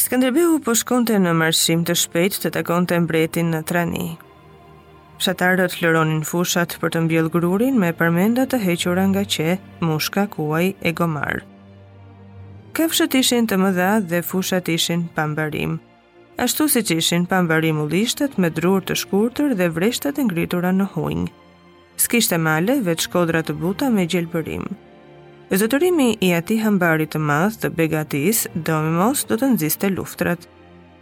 Skënderbeu po shkonte në marshim të shpejt të takonte mbretin në Trani. Fshatarët lëronin fushat për të mbjellë grurin me parmenda të hequra nga qe, mushka, kuaj e gomarë. Kafshët ishin të mëdha dhe fushat ishin pa mbarim. Ashtu siç ishin pa mbarim ullishtet me drurë të shkurtër dhe vreshtat e ngritura në hunjë. S'kishte male, veç kodra të buta me gjelbërim. Zotërimi i atij hambari të madh të begatisë, domosdo do të nxiste luftrat.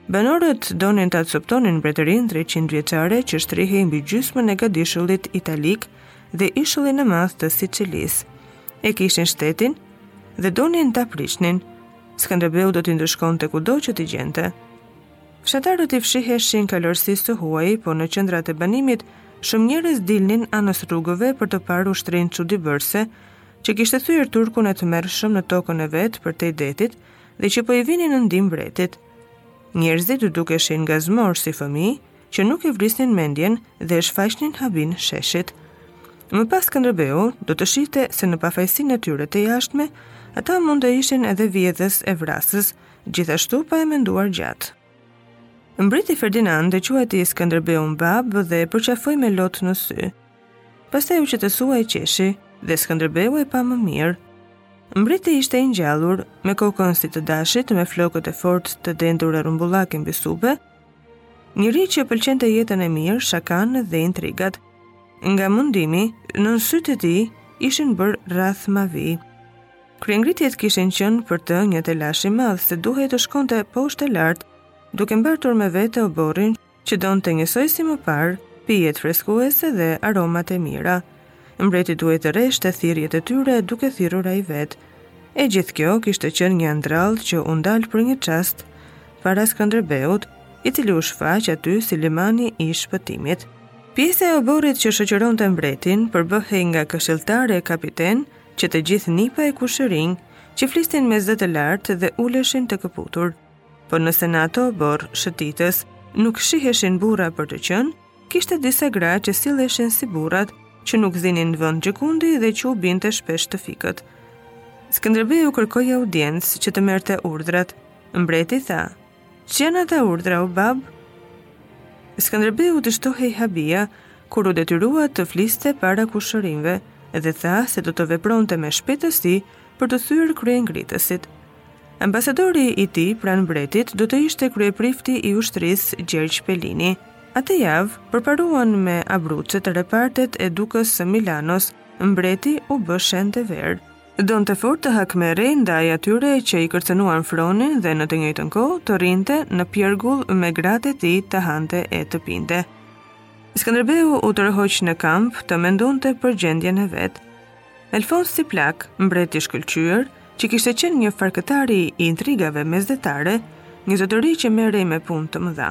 Banorët donin ta coptonin mbretërinë 300 vjeçare që shtrihej mbi gjysmën e gadishullit italik dhe ishullin e madh të Sicilisë. E kishin shtetin dhe donin ta prishnin, Skënderbeu do t'i ndëshkonte kudo që t'i gjente. Fshatarët i fshiheshin kalorësisë së huaj, po në qendrat e banimit, shumë njerëz dilnin anës rrugëve për të parë ushtrinë çudibërëse, që kishte thyer turkun e tmerrshëm në tokën e vet përtej detit dhe që po i vinte në ndihmë mbretit. Njerëzit dukeshin gazmorë si fëmijë, që nuk e vrisnin mendjen dhe e shfaqnin habinë sheshit. Më pas Skënderbeu do të shihte se në pafajësinë e tyre të jashtme, ata mund të ishin edhe vjedhës e vrasës, gjithashtu pa e menduar gjatë. Mbreti Ferdinand e quajti Skënderbeun babë dhe e përqafoi me lot në sy. Pastaj u qetësua, qeshi dhe Skënderbeu e pa më mirë. Mbreti ishte i ngjallur, me kokën si të dashit, me flokët e fortë të dendur e rrumbullake mbi supe, Njeri që pëlqente jetën e mirë, shakanë dhe intrigat. Nga mundimi, nën sytë e tij, ishin bërë rrathë mavi. Kryengritjet kishin qenë për të një telash i madh se duhej të shkonte poshtë e lart, duke mbartur me vete oborrin që donte njësoj si më parë, pijet freskuese dhe aromat e mira. Mbreti duhej të rreshte thirrjet e tyre duke thirrur ai vetë. E gjithë kjo kishte qenë një andrallë që u ndal për një çast para Skënderbeut, i cili u shfaq aty si limani i shpëtimit. Pjesa e oborrit që shoqëronte mbretin përbëhej nga këshilltarë e kapitenë që të gjithë nipa e kushërinj që flisnin me zë të lartë dhe uleshin të këputur. Por nëse në atë oborr shëtitës nuk shiheshin burra për të qenë, Kishte disa gra që silleshin si burrat, që nuk zinin vend gjëkundi dhe që u binte shpesh të fikët. Skënderbeu kërkoi audiencë që të merrte urdhrat. Mbreti tha: "Ç'janë ata urdhra o babë?" Skënderbeut i shtohej habia kur u detyrua të fliste para kushërinjve dhe tha se do të vepronte me shpejtësi për të thyer kryengritësit. Ambasadori i tij pranë mbretit do të ishte kryeprifti i ushtrisë Gjergj Pelini. Atë javë, përparuan me abrucet repartet e dukës së Milanos, mbreti u bë shend e verë. Donte fort të hakmerrej ndaj atyre që i kërcënuan fronin dhe në të njëjtën kohë të rrinte në pjergull me gratë e tij të hante e të pinte. Skënderbeu u tërhoq në kamp të mendonte për gjendjen e vet. Alfonsi plak, mbret i shkëlqyer, që kishte qenë një farkëtari i intrigave mesdhetare, një zotëri që merrej me punë të mëdha.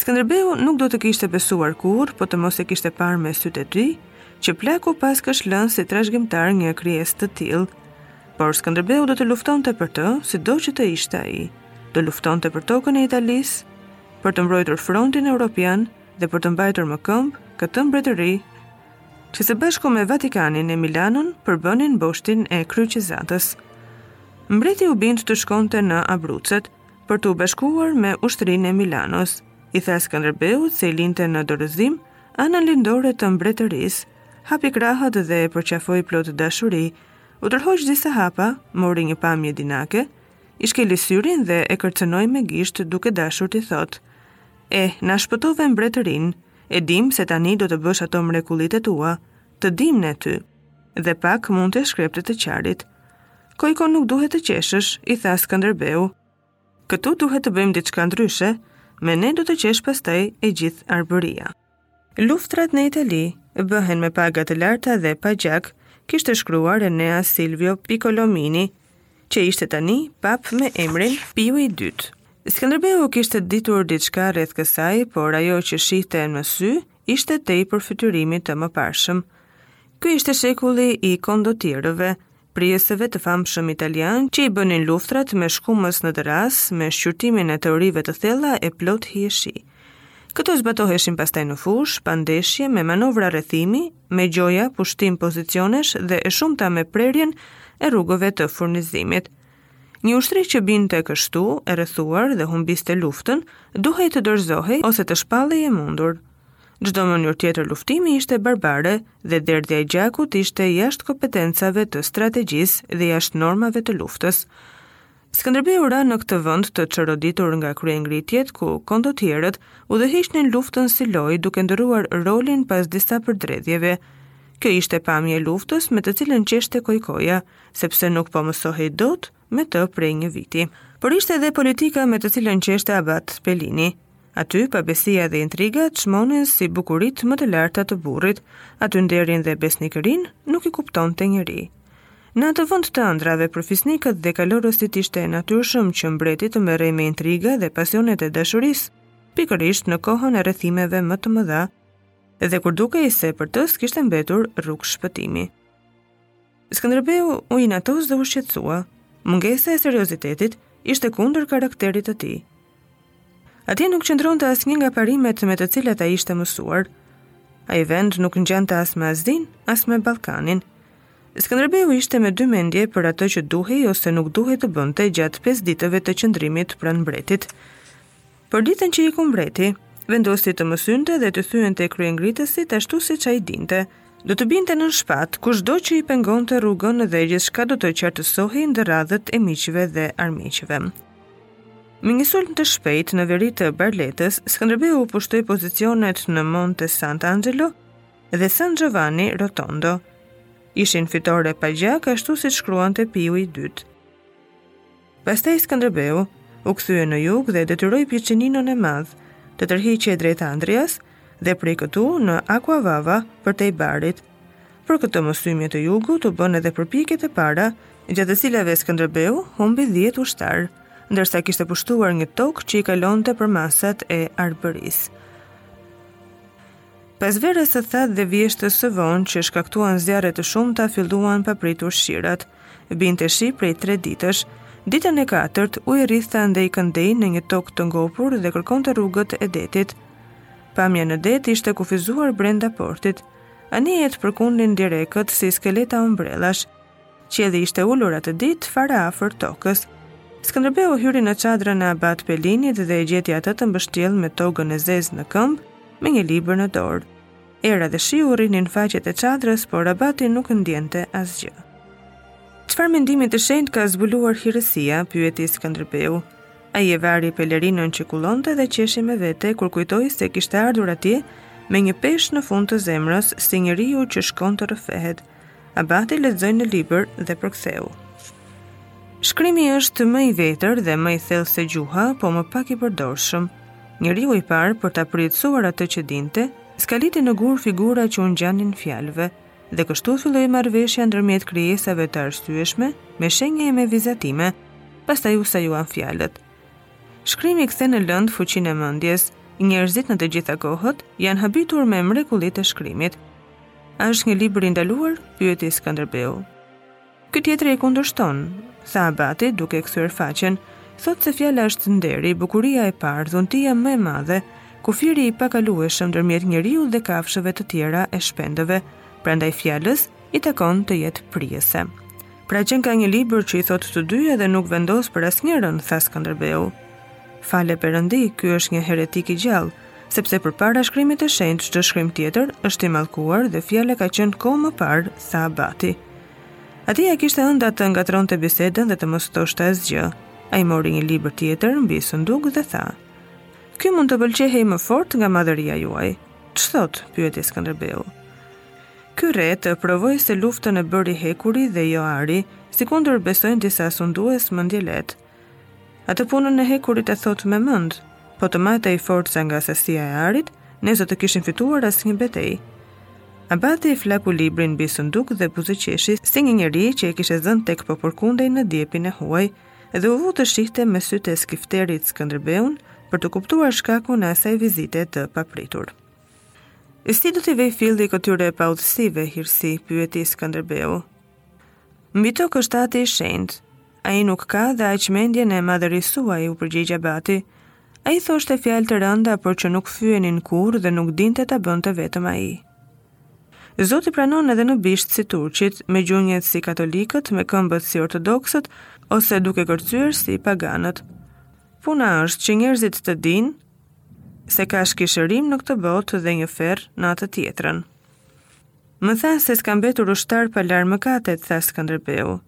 Skënderbeu nuk do të kishte besuar kurrë, po të mos e kishte parë me sytë e tij, që plaku paskësh lënë si trashëgimtar një krijesë të tillë. Por Skënderbeu do të luftonte për të, sido që të ishte ai. Do luftonte për tokën e Italisë, për të mbrojtur frontin europian dhe për të mbajtur më këmbë këtë mbretëri që së bashku me Vatikanin e Milanon përbënin boshtin e kryqëzatës. Mbreti u bind të shkonte në Abrucet për t'u bashkuar me ushtrinë e Milanos. I tha Skënderbeut se i linte në dorëzim anën lindore të mbretërisë, hapi krahët dhe e përqafoi plot dashuri. U tërhoq disa hapa, mori një pamje dinake, i shkeli syrin dhe e kërcënoi me gisht duke dashur t'i thotë: "Eh, na shpëtove mbretërinë." E dimë se tani do të bësh ato mrekullitë e tua. Të dimë ne ty. Dhe pak mund të shkrepte të qarit. Kojko nuk duhet të qeshësh, i tha Skënderbeu. Këtu duhet të bëjmë diçka ndryshe, me ne do të qeshë pastaj e gjithë Arbëria. Luftërat në Itali bëhen me paga të larta dhe pa gjak, kishte shkruar Enea Silvio Piccolomini që ishte tani papë me emrin Piu i dytë. Skënderbeu kishte ditur diçka rreth kësaj, por ajo që shihte me sy ishte tej përfytyrimit të mëparshëm. Ky ishte shekulli i kondotierëve, prijësve të famshëm italianë që i bënin luftërat me shkumës në dërrasë, me shqyrtimin e teorive të thella e plot hijeshi. Këto zbatoheshin pastaj në fushë, pa ndeshje, me manovra rrethimi, me gjoja, pushtim pozicionesh dhe e shumta me prerjen e rrugëve të furnizimit. Një ushtri që binte kështu, e rrethuar dhe humbiste luftën, duhej të dorëzohej ose të shpallej e mundur. Çdo mënyrë tjetër luftimi ishte barbare dhe derdhja e gjakut ishte jashtë kompetencave të strategjisë dhe jashtë normave të luftës. Skënderbeu ra në këtë vend të çoroditur nga kryengritjet, ku kondotierët udhëhiqnin luftën si lojë duke ndërruar rolin pas disa përdredhjeve. Kjo ishte pamja e luftës me të cilën qeshte Kojkoja, sepse nuk po mësohej dot me të prej një viti. Por ishte edhe politika me të cilën qeshte Abat Pelini. Aty, pabesia dhe intriga çmoheshin si bukuritë më të larta të burrit, aty nderin dhe besnikërinë nuk i kuptonte njeri. Në atë vend të ëndrave për fisnikët dhe kalorësit ishte e natyrshme që mbreti të merrej me intriga dhe pasionet e dashurisë, pikërisht në kohën e rrethimeve më të mëdha dhe kur dukej se për të s'kishte mbetur rrugë shpëtimi. Skënderbeu u inatos dhe u shqetësua. Mungesa e seriozitetit ishte kundër karakterit të tij. Atje nuk qëndronte asnjë nga parimet me të cilat ai ishte mësuar. Ai vend nuk ngjante as me Azinë, as me Ballkanin. Skënderbeu ishte me dy mendje për atë që duhej ose nuk duhej të bënte gjatë pesë ditëve të qëndrimit pranë mbretit. Po ditën që iku mbreti, vendosi të mësynte dhe t'i thyente kryengritësit ashtu siç ai dinte. Do të binte nën shpatë kushdo që i pengonte rrugën dhe gjithçka do të qartësohej ndër radhët e miqve dhe armiqve. Me një sulm të shpejt në veri të Barletës, Skënderbeu u pushtoi pozicionet në Monte Sant'Angelo dhe San Giovanni Rotondo. Ishin fitore pa gjak ashtu siç shkruante Piu i Dytë. Pastaj Skënderbeu u kthye në jug dhe detyroi Piçininon e madh të tërhiqej drejt Andrias dhe prej këtu në Aquaviva përtej Barit. Për këtë mësymje të jugut u bënë edhe përpjekjet e para, gjatë të cilave Skënderbeu humbi 10 ushtarë, ndërsa kishte pushtuar një tokë që i kalonte përmasat e Arbërisë. Pas verës së thatë dhe vjeshtës së vonë që shkaktuan zjarre të shumta, filluan papritur shirat. Binte shi prej tre ditësh. Ditën e katërt, uji rridhte andej-këndej në një tokë të ngopur dhe kërkonte rrugët e detit. Pamja në det ishte kufizuar brenda portit. Anijet përkundin direkët si skeleta ombrellash. Qielli ishte ulur atë ditë fare afër tokës. Skënderbeu hyri në çadrën e Abat Pelinit dhe e gjeti atë të mbështjellë me togën e zezë në këmbë, me një libër në dorë. Era dhe shiu rrihnin faqet e çadrës, por Abati nuk ndjente asgjë. Çfarë mendimi të shenjtë ka zbuluar hirësia? pyeti Skënderbeu. Ai e vari pelerinën që kullonte dhe qeshi me vete kur kujtoi se kishte ardhur atje me një peshë në fund të zemrës si njeriu që shkon të rrëfehet. Abati lexoi në libër dhe përktheu. Shkrimi është më i vjetër dhe më i thellë se gjuha, po më pak i përdorshëm. Njeriu i parë për ta përjetësuar atë që dinte, skaliti në gur figura që u ngjanin fjalëve dhe kështu filloi marrëveshja ndërmjet krijesave të arsyeshme me shenja e me vizatime, pastaj u sajuan fjalët. Shkrimi kthen në lëndë fuqinë e mendjes. Njerëzit në të gjitha kohët janë habitur me mrekullitë e shkrimit. A është një libër i ndaluar? pyeti Skënderbeu. Ky tjetri e kundërshton, tha abati duke kthyer faqen. Thotë se fjala është nderi, bukuria e parë, dhuntia më e madhe, kufiri i pakalueshëm ndërmjet njeriu dhe kafshëve të tjera e shpendëve. Prandaj fjalës i takon të jetë prijese. Pra qenka një libër që i thotë të dyja dhe nuk vendos për asnjërën, tha Skënderbeu. Fale Perëndi, ky është një heretik i gjallë. sepse përpara shkrimit të shenjtë çdo shkrim tjetër është i mallkuar dhe fjala ka qenë kohë më parë, tha Abati. Atij ia kishte ënda të ngatërronte bisedën dhe të mos thoshte asgjë. Ai mori një libër tjetër mbi sënduk dhe tha. Ky mund të pëlqehej më fort nga madhëria juaj. Ç'thotë, pyeti Skënderbeu. Ky rreh të provojë se luftën e bën hekuri dhe jo ari, sikundër besojnë disa sundues mendjelehtë. Atë punën e hekurit e thotë me mend, po të matej forca nga sasia e arit, ne s'do të kishim fituar asnjë betejë. Abati e flaku librin mbi sënduk dhe buzëqeshi si një njeri që e kishin zënë tek po përkundej në djepin e huaj dhe u vu të shihte me sytë e skifterit Skënderbeun për të kuptuar shkakun e asaj vizite të papritur. E si do t'i vejë filli këtyre paudhësive, hirësi, pyeti Skënderbeu. Mbi tokë është ati i shenjtë, Ai nuk ka dhe aq mendjen e madhërisë suaj, u përgjigj abati. Ai thoshte fjalë të rënda, por që nuk fyenin kurrë dhe nuk dinte ta bënte vetëm ai. Zoti pranon edhe në bisht si turqit, me gjunjët si katolikët, me këmbët si ortodoksët, ose duke kërcyer si paganët. Puna është që njerëzit të dinë se ka shkishërim në këtë botë dhe një ferr në atë tjetrën. Më thanë se s'ka mbetur ushtar pa larë mëkatet, tha Skënderbeu.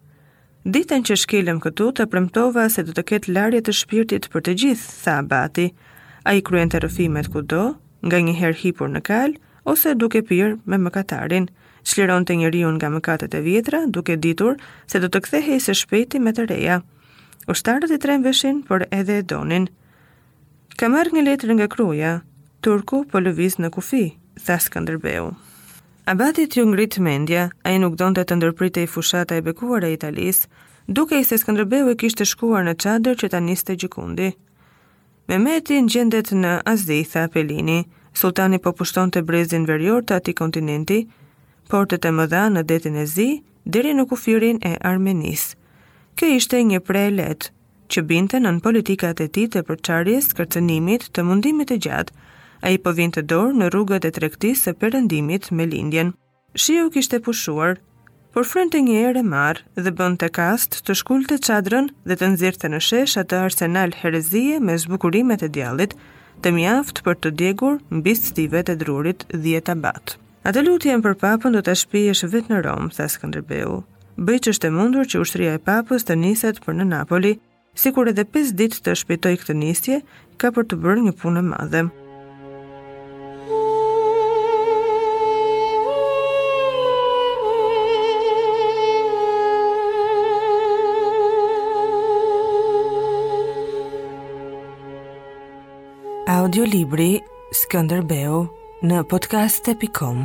Ditën që shkelëm këtu, të premtova se do të ketë larje të shpirtit për të gjithë, tha Abati. Ai kryente rrëfimet kudo, nganjëherë hipur në kalë, ose duke pirë me mëkatarin. Çlironte njeriun nga mëkatet e vjetra, duke ditur se do të kthehej së shpejti me të reja. Ushtarët i trembeshin, por edhe e donin. Kam marrë një letër nga Kruja, turku po lëviz në kufi, tha Skënderbeu. Abatit iu ngrit mendja, ai nuk donte të ndërpritej fushata e bekuar e Italisë, dukej se Skënderbeu i kishte shkuar në çadër që ta niste gjëkundi. Mehmeti ndodhet në Azi, tha Pelini, Sulltani po pushtonte brezin verior të atij kontinenti, portet e mëdha në detin e Zi, deri në kufirin e Armenisë. Kjo ishte një pre e lehtë, që binte nën politikat e tij të përçarjes, kërcënimit, të mundimit të gjatë. Ai po vinte dorë në rrugët e tregtisë së Perëndimit me lindjen. Shiu kishte pushuar, por frynte një erë e marrë dhe bënte kast të shkulte çadrën dhe të nxirrte në shesh atë arsenal herezie me zbukurimet e djallit, të mjafta për të djegur mbi stivet e drurit dhjetë abatë. Atë lutjen për papën do ta shpiesh vetë në Romë, tha Skënderbeu. Bëj ç'është e mundur që ushtria e papës të niset për në Napoli, sikur edhe pesë ditë të shpejtojë këtë nisje, ka për t'u bërë një punë e madhe. Audiolibri Skënderbeu në podcast.com.